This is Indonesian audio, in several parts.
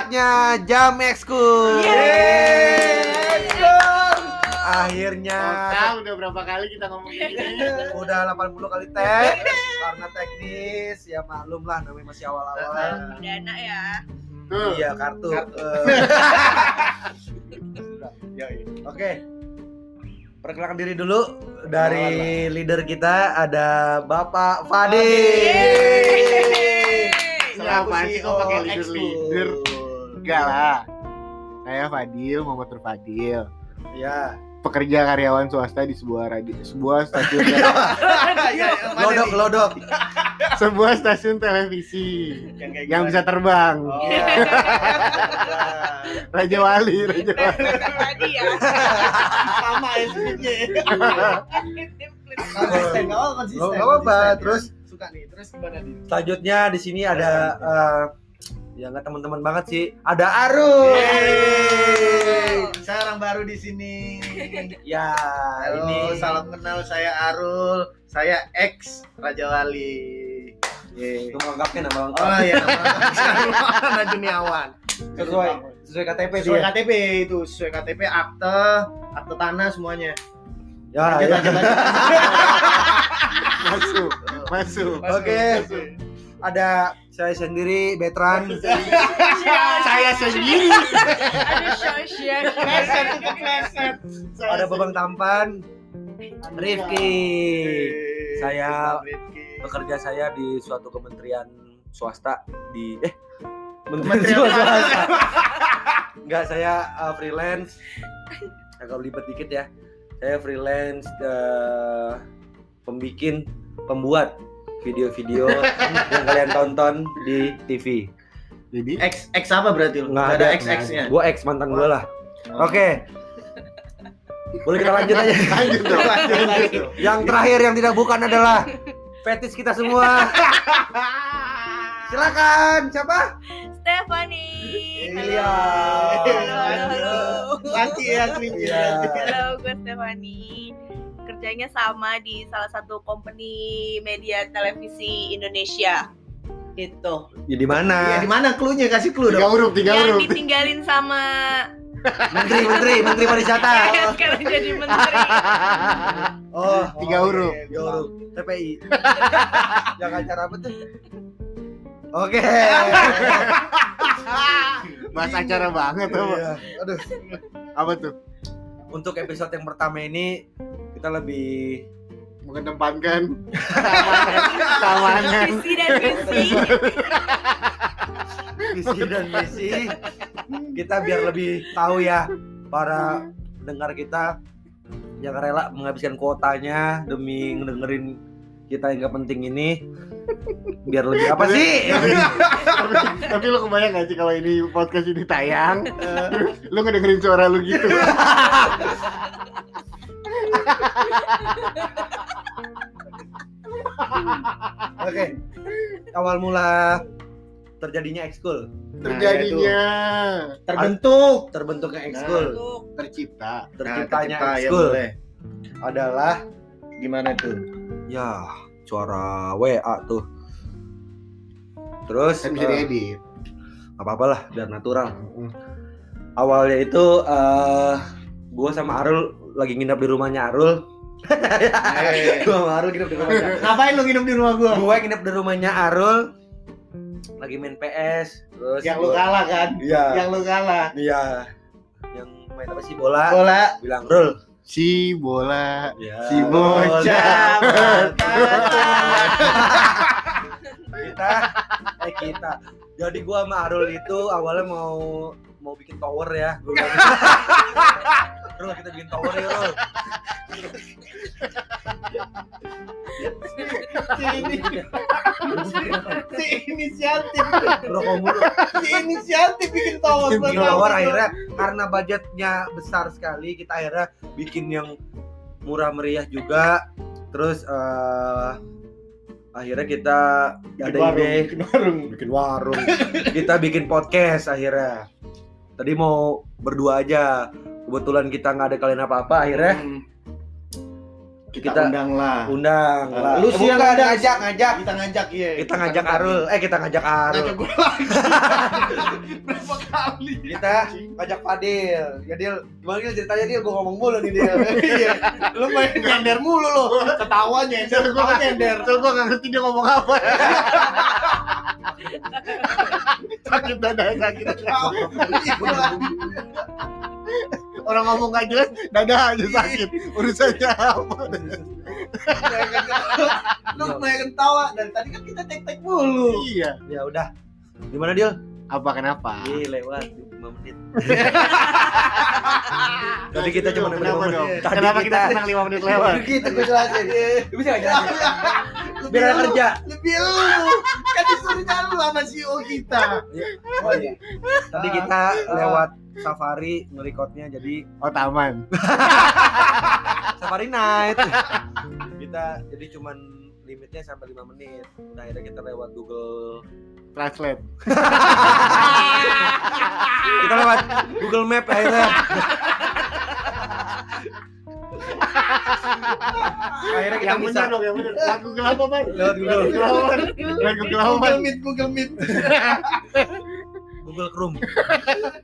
Saatnya jam ekskul. Akhirnya Total udah berapa kali kita ngomong ini? udah 80 kali tag karena teknis ya maklum lah namanya masih awal-awal. Udah enak ya. Tuh. Iya kartu. Kartu. Eh, Yoi. Oke. Perkenalkan diri dulu dari leader kita ada Bapak. Selalu Selaku sih kok pakai leader Ekskul. leader. Enggak lah. Saya Fadil, Muhammad Fadil. Ya. Pekerja karyawan swasta di sebuah radio, sebuah stasiun Lodok, lodok. sebuah stasiun televisi Yang kayak yang bisa terbang. Oh. Raja Wali, Raja Wali. Tadi ya. sama ya Oh. konsisten Nggak apa-apa. Terus suka nih terus gimana nih selanjutnya di sini ada ya nggak teman-teman banget sih. Ada Arul. Yeay. saya orang baru di sini Ya, Halo, ini salam kenal saya Arul saya ex Raja Wali Itu lengkapnya nama lengkap. oh iya nama Najuniawan Sesuai sesuai KTP sesuai dia. KTP itu sesuai KTP akte akte tanah semuanya Ya, lanjut ya. lanjut lanjut Masuk, masuk. Oke. Ada saya sendiri Betran. Saya sendiri. Ada sosial. Kleset itu kleset Ada Babang Tampan. Rifki. Saya bekerja saya di suatu kementerian swasta di eh Kementerian kementerian swasta. Enggak, saya uh, freelance. Agak libet dikit ya. Saya freelance uh, pembikin, pembuat video-video yang kalian tonton di TV. Jadi X X apa berarti lu? Nggak ada X X nya Gue ex mantan gue lah. Oke. Boleh kita lanjut aja. lanjut dong. lanjut Yang terakhir yang tidak bukan adalah fetis kita semua. Silakan, siapa? Stephanie. Halo. Iya. Halo, halo, halo. Laki ya aslinya. Iya. Halo, gue Stephanie. Kerjanya sama di salah satu company media televisi Indonesia. Gitu. Ya di mana? Iya, di mana clue-nya? Kasih clue Tiga dong. huruf, tiga Yang huruf. ditinggalin sama Menteri, menteri, menteri pariwisata. ya, sekarang jadi menteri. Oh, Tiga huruf. Tiga huruf. TPI. Yang acara apa tuh? Oke. Bahas acara banget apa? Iya. Aduh. Apa tuh? Untuk episode yang pertama ini kita lebih Mengedepankan. Keamanan. Visi dan misi. visi dan misi. Kita biar lebih tahu ya para pendengar kita yang rela menghabiskan kuotanya demi ngedengerin kita yang gak penting ini. Biar lebih apa sih? tapi, tapi lo kebayang gak sih kalau ini podcast ini tayang? Lo ngedengerin suara lu gitu oke awal mula terjadinya ekskul. Terjadinya. Terbentuk. terbentuknya ekskul. Untuk tercipta terciptanya Nah, ya ekskul boleh. adalah Gimana tuh? ya suara WA tuh. Terus kan bisa eh, diedit. apa apalah biar natural. Awalnya itu eh gue sama Arul lagi nginep di rumahnya Arul. Gue sama Arul nginep di rumahnya. Ngapain lu nginep di rumah gua? gue nginep di rumahnya Arul. Lagi main PS terus Yang lu kalah kan? iya. Yang lu kalah. iya. Yang main apa sih bola? Bola. bilang Rul. Si bola. Ya, Si bocah. kita eh kita. Jadi gua sama Arul itu awalnya mau mau bikin tower ya. Gua Rul kita bikin tower ya Rul Si ini si inisiatif. rokok mulu. Si inisiatif bikin tower. bikin tower akhirnya karena budgetnya besar sekali kita akhirnya bikin yang murah meriah juga. Terus eh, akhirnya kita ada ide. bikin warung. bikin warung. Kita bikin podcast akhirnya. Tadi mau berdua aja kebetulan kita nggak ada kalian apa apa akhirnya Hmm. kita, Kita- undang lah undang lah. Lu sih yang Bukan, ngajak. ngajak Kita ngajak ya. kita ngajak Arul eh kita ngajak Arul Ngajak gue lagi. Berapa kali? kita ngajak Fadil ya Dil gimana Dil ceritanya Dil gue ngomong mulu nih Dil Iya. Lu main nyender mulu lo. Ketawa nyender, ketawa nyender. Soalnya gue gak ngerti dia ngomong apa Sakit dada, sakit dada Orang ngomong gak jelas, dada aja sakit. Urusannya apa? Lu main ketawa dari tadi kan kita tek-tek mulu. Iya. Ya udah. Gimana Dil Apa kenapa? Ih, lewat 5 menit tadi kita cuma Kenapa 5 menit dong? tadi Kenapa kita senang 5 menit lewat? gitu gue jelasin Lu bisa jelasin Lebih biar ada lu, kerja Lebih lu. Kan disuruhnya lu sama CEO kita. oh iya tadi kita lewat safari ngerekodnya jadi Oh taman safari night kita jadi cuman limitnya sampai 5 menit nah akhirnya kita lewat Google Translate kita lewat Google Map akhirnya akhirnya kita Yang bisa bener dong, yang bener Lagu kenapa Pan? lewat Google Lagu? Google Meet, Google Meet. Google Chrome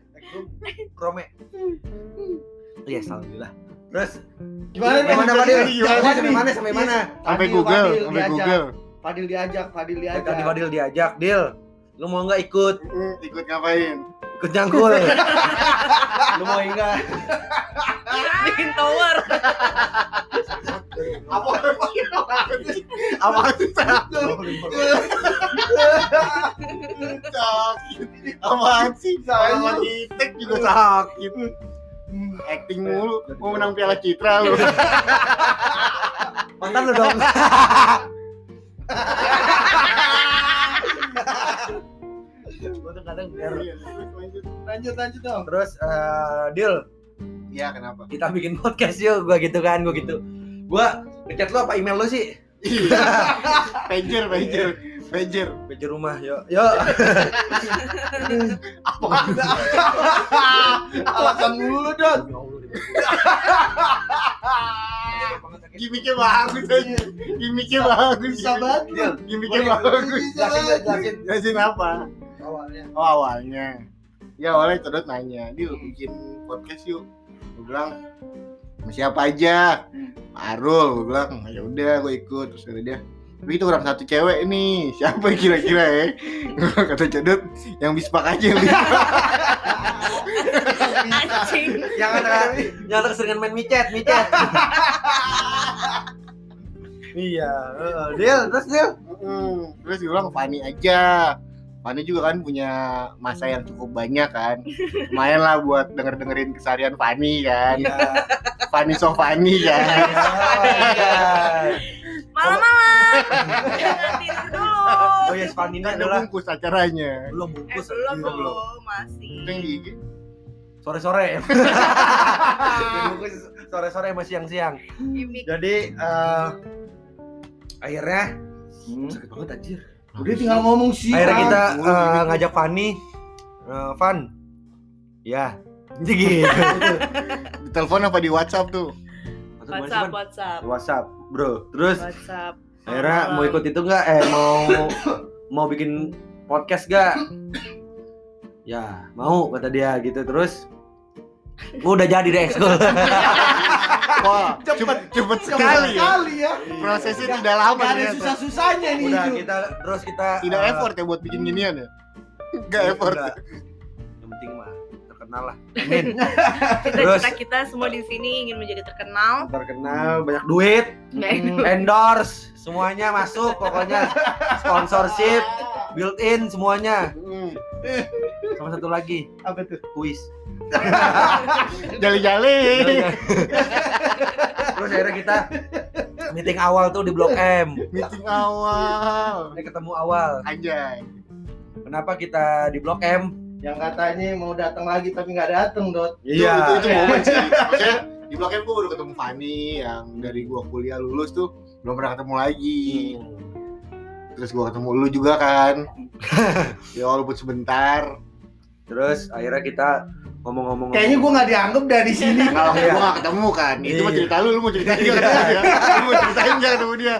Chrome Iya, alhamdulillah. Terus Gimana nih? Gimana, Fadil? sampai mana, sampai mana? Sampai Google, Fadil sampai diajak. Google Fadil diajak, Fadil tadi diajak. Fadil diajak, Dil. Lu mau nggak ikut? Ikut ngapain? Ikut nyangkul. Lu mau enggak? Bikin tower. Apa? Apa sih sakit? Apaan sih? Sama juga sakit Acting mulu Mau menang piala citra lu Mantan lu dong. Gua tuh kadang biar Lanjut, lanjut dong. Terus eh, Dil, Iya kenapa? kita bikin podcast yuk, gua gitu kan, gua gitu. Gua ngechat lu apa email lu sih? Iya Pager, pager Pager Meja rumah, yuk. Yuk. Apa? Alasan mulu, Dot. Gimiknya bagus aja Gimiknya bagus Bisa banget. Dil, Gimiknya bagus jelasin, jelasin. Apa? Awalnya. Oh awalnya Ya awalnya Codot nanya Dil bikin podcast yuk Gue bilang sama siapa aja Arul gue bilang ya udah gue ikut terus dia tapi itu kurang satu cewek nih siapa kira-kira ya kata Codot yang bispak aja yang bispak Anjing. Yang ada yang ada keseringan main micet, micet. iya, heeh. Dil, terus Dil. Mm, terus gue bilang Fani aja Fani juga kan punya masa yang cukup banyak kan lumayan lah buat denger dengerin keseharian Fani kan Iya. Fani so Fani kan Iya. Malam-malam. Jangan tidur dulu. Oh ya, kan udah adalah bungkus acaranya belum Eh, bungkus. belum, Iya, belum. Masih. yang di IG Sore-sore. bungkus sore-sore sama siang-siang. Jadi eh akhirnya Hmm. sakit banget anjir. Udah tinggal ngomong sih. Akhirnya kita eh, gitu. ngajak Fanny. Eh, Van. Ya. Jadi gitu. di telepon apa di WhatsApp tuh WhatsApp, WhatsApp. WhatsApp, bro. Terus WhatsApp. akhirnya mau ikut itu nggak? Eh mau mau bikin podcast gak? Ya mau kata dia gitu terus. Gua udah jadi deh ekskul. wah Cepet. cepet cepet Sekali sekali ya sekali ya. prosesnya tidak lama Gak ada susah-susahnya nih. udah kita terus kita tidak eh, effort ya buat bikin ginian ya Gak effort enggak. Yang penting mah terkenal lah. Amin. Cita-cita kita semua di sini ingin menjadi terkenal. terkenal banyak duit, Hmm. endorse semuanya masuk pokoknya sponsorship built in semuanya Hmm. sama satu lagi Apa tuh? kuis jali-jali terus akhirnya kita meeting awal tuh di blok M meeting awal ini ketemu awal anjay kenapa kita di blok M Yang katanya mau datang lagi tapi nggak datang, Dot. itu, itu, itu Iya. momen sih maksudnya di M gue baru ketemu Fanny yang dari gua kuliah lulus tuh belum pernah ketemu lagi terus gua ketemu lu juga kan ya walaupun sebentar terus akhirnya kita ngomong-ngomong Kayaknya gue nggak dianggap dari sini. Kalau Iya. gua gak ketemu kan, itu mah Iya. cerita lu, lu mau ceritain dia ketemu dia. Lu mau ceritain dia ketemu dia.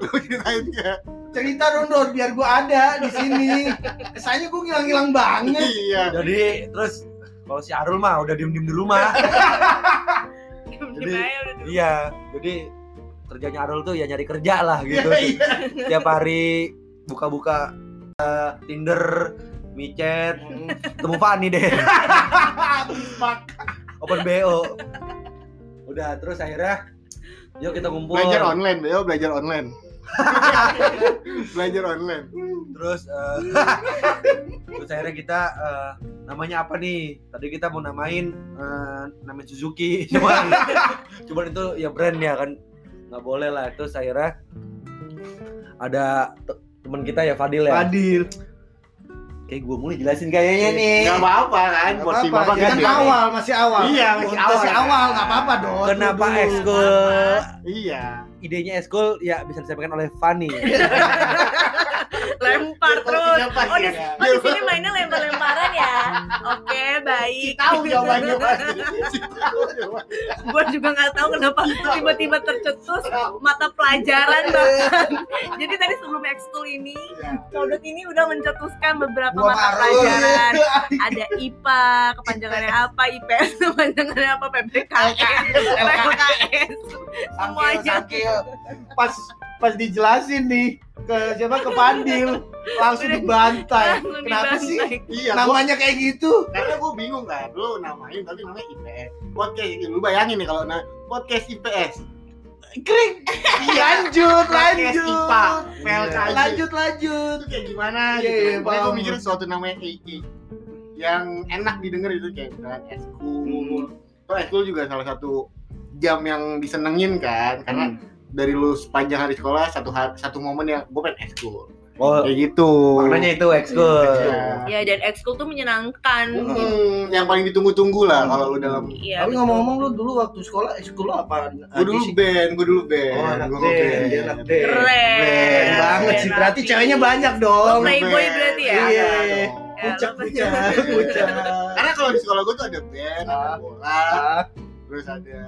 Lu mau ceritain dia. Cerita dong Dot, biar gue ada di sini. Kesannya gue ngilang-ngilang banget. Iya. jadi terus kalau si Arul mah udah diem-diem di rumah Diem-diem Jadi- aja udah dulu. iya jadi kerjanya Arul tuh ya nyari kerja lah gitu Iya, iya. tiap hari buka-buka eh, Tinder, micet, ketemu Fanny deh, Habis makan. open BO. Udah terus akhirnya yuk kita ngumpul. Belajar online, Beo belajar online. belajar online. Terus eh, terus akhirnya kita eh, namanya apa nih? Tadi kita mau namain eh, namain Suzuki, cuman cuman itu ya brand ya kan nggak boleh lah. Terus akhirnya ada te- teman kita ya Fadil ya. Fadil. Kayak gue mulai jelasin kayaknya nih. Gak apa-apa kan, Nggak porsi apa-apa, bapak kan gede. awal, masih awal. Iya, masih awal. Masih awal, nggak apa-apa Dot. Kenapa ekskul? Iya. Idenya ekskul ya bisa disampaikan oleh Fanny. Lempar terus. Porsinya pas Oh di, ya. oh, di sini mainnya lempar-lemparan ya. Oke, baik. Tahu jawabannya pasti. Jawabannya. Gue juga nggak tahu kenapa tiba-tiba tercetus mata pelajaran bahkan. Jadi tadi sebelum ekskul ini, Codot ini udah mencetuskan beberapa Gua mata pelajaran. Ada IPA, kepanjangannya apa, IPS, kepanjangannya apa, PPKN, PKS, semuanya. Pas pas dijelasin nih ke siapa ke Fadil langsung dibantai. Langsung Kenapa sih? Iya, gua, Namanya kayak gitu. karena gue bingung kan, lu namain tapi namanya IPS. Podcast, lu bayangin nih kalau na podcast IPS. Kering. Lanjut, Podcast lanjut. IPA, PLKJ. Lanjut, lanjut. itu kayak gimana Iya, gitu. iya, gue mikirin suatu namanya EI yang enak didengar itu kayak misalkan eskul. Kalau eskul juga salah satu jam yang disenengin kan, karena dari lu sepanjang hari sekolah satu hari, satu momen yang gue pengen eskul. Oh, Kayak gitu. maknanya itu ekskul. Iya. Ya dan ekskul tuh menyenangkan. Hmm, yang paling ditunggu-tunggu lah kalau lu dalam Iya. Tapi ngomong-ngomong lu dulu waktu sekolah ekskul lu apa? gue dulu band, gue dulu band. Oh, anak Gua band, dia anak band. Keren. Keren banget sih. Berarti ceweknya banyak Oh, dong. playboy berarti ya? Iya. Ya, Pucak, lu- pucak, pucak. Karena kalau di sekolah gue tuh ada band, ada Ah. bola, Ah, terus ada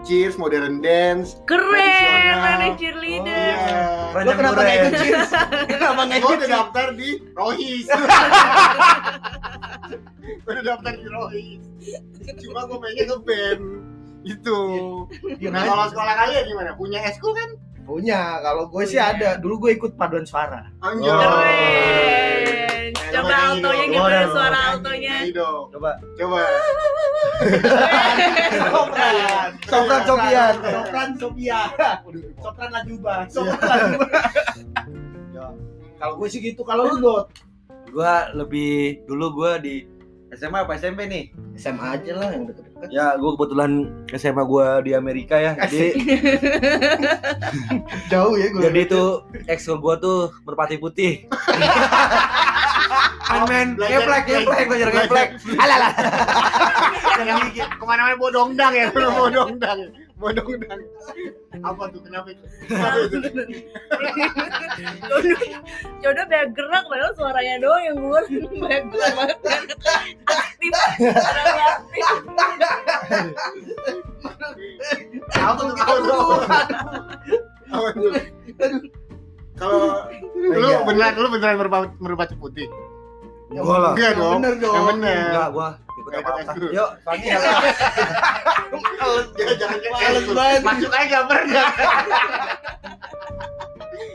cheers, modern dance. Keren, Tradisional. mana Oh, cheerleader. iya. Lu kenapa nggak ikut cheers? Kenapa nggak Gue ikut udah cheers? daftar di Rohis. gue udah daftar di Rohis. Cuma gue pengen ngeband. Gitu. Diam Nah kalau sekolah kalian gimana? Punya eskul kan? Punya, kalau gue sih ada. Dulu gue ikut paduan suara. Anjir. Oh. Keren. Coba altonya gimana suara altonya? Coba. Coba. Sopran. Sopran Sofian. Sopran Sofian. Sopran Lajuba. Sopran Lajuba. Kalau gue sih gitu. Kalau lu Dot? Gua lebih dulu gua di SMA apa SMP nih? SMA aja lah yang deket-deket. Ya, gua kebetulan SMA gua di Amerika ya. Jadi Jauh ya gue. jadi itu ekskul gua tuh merpati putih. Main Belajar- geplek, geplek, belajar geplek. Alalah. Yang ke mana-mana bodong dang ya, bodong dang, bodong dang. Apa tuh kenapa? Itu? Jodoh, jodoh banyak gerak padahal suaranya doang yang keluar banyak gerak banget. Aktif, tuh? Apa tuh? Apa tuh? Kalau lu Iya. beneran lu beneran merpati, merpati putih? Gua lah. Enggak dong. bener dong. Yang bener. Enggak, gua ikut. Yuk, ya. Ya, jangan banget. Masuk aja pernah.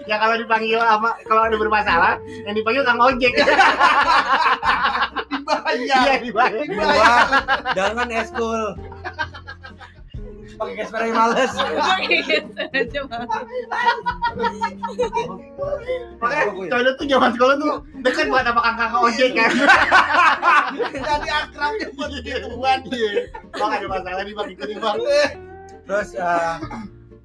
ya kalau dipanggil sama kalau ada bermasalah, yang dipanggil kang ojek. Dibayar. Iya dibayar. Gua jangan ekskul. Pakai cash yang males. Gitu aja Bang. Makanya Codo tuh zaman sekolah tuh dekat buat sama kakak ojek kan. Jadi akrabnya buat Gituan iya. Bang ada masalah nih bang ikut nih bang. Terus eh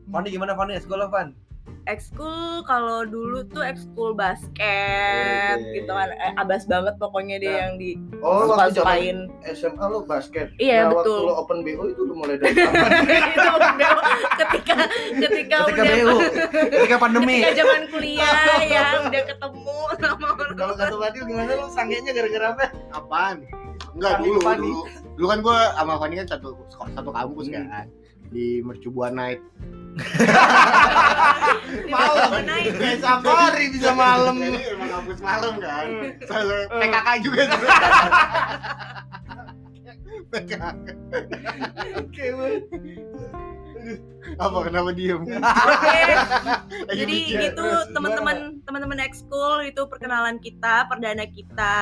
Fanny gimana Fanny ekskul lo, Fan? Ekskul kalau dulu tuh ekskul basket Wede. gitu kan Eh, abas banget pokoknya dia Nah. yang di Oh, waktu zaman suka-sukain SMA lo basket. Iya, Nah, betul. Waktu lo open BO itu udah mulai dari kapan? itu beo ketika ketika Ketika udah BU, ketika pandemi. ketika zaman kuliah ya udah ketemu sama orang Kalau kata Fadil gimana lo sangenya gara-gara apa? Apaan? Enggak dulu, Fani. dulu. Dulu kan gua sama Fani kan satu satu kampus Hmm. kan. Di Mercubuan Night. Malam. naik Kayak safari bisa malam. Jadi emang kampus malam kan. Hmm. Selalu PKK juga tuh. PKK. Oke. Apa kenapa diem? Oke, Lagi jadi gitu teman-teman teman-teman ekskul itu perkenalan kita perdana kita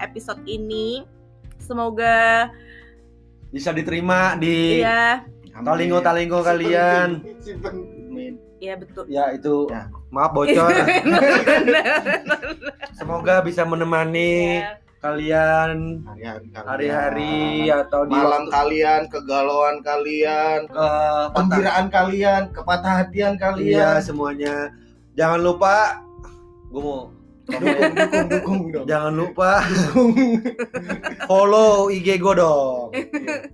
episode ini semoga Bisa diterima di ya talingo-talingo kalian. Simpen. Amin. ya betul Ya itu Ya. maaf bocor. Semoga bisa menemani Ya. kalian Hari-hari atau di Malam waktu kalian, kegalauan kalian, ke patah. gembiraan kalian, kepatah hatian Iya kalian. semuanya. Jangan lupa gue mau Dukung, dukung, dukung dong. Jangan lupa follow IG gue dong.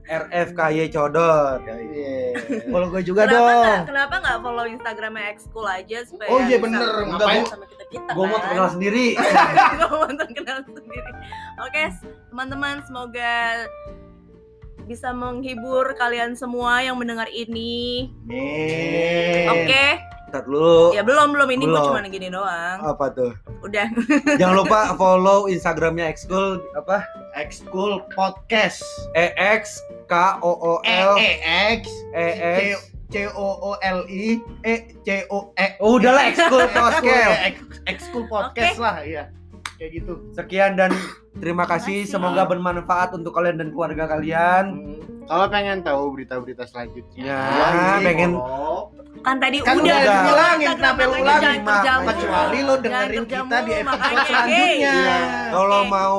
RFKY Codot. Iya. Follow gue juga kenapa dong. nggak kenapa nggak follow Instagramnya ekskul aja supaya Oh iya, bener. ngobrol Ngapain? sama kita kita Gue mau terkenal sendiri. gue mau terkenal sendiri oke teman-teman semoga bisa menghibur kalian semua yang mendengar ini oke Ntar dulu. ya belum belum ini gue Belum. cuma gini doang Apa tuh? udah Jangan lupa follow Instagramnya Excool apa? Excool Podcast. E X K O O E L E X E X. C O O L I E C O E. Oh, udahlah Excool Podcast. Excool Podcast lah, iya. Kayak gitu. Sekian dan terima kasih. Terima kasih. Semoga bermanfaat untuk kalian dan keluarga kalian. Hmm. Kalau pengen tahu berita-berita selanjutnya, Ya, ini pengen- kok. kan tadi Kan udah udah Instagram kenapa lu kerjamu. Kecuali lo dengerin kita di episode selanjutnya. Iya. Kalau mau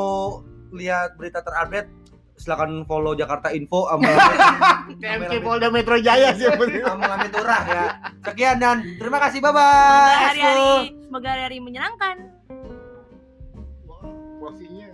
lihat berita terupdate silakan follow Jakarta Info sama TMC Polda Metro Jaya sih sama Lamit Turah ya. Sekian dan terima kasih. Bye Semoga bye. hari-hari semoga hari-hari menyenangkan Wah, Posisinya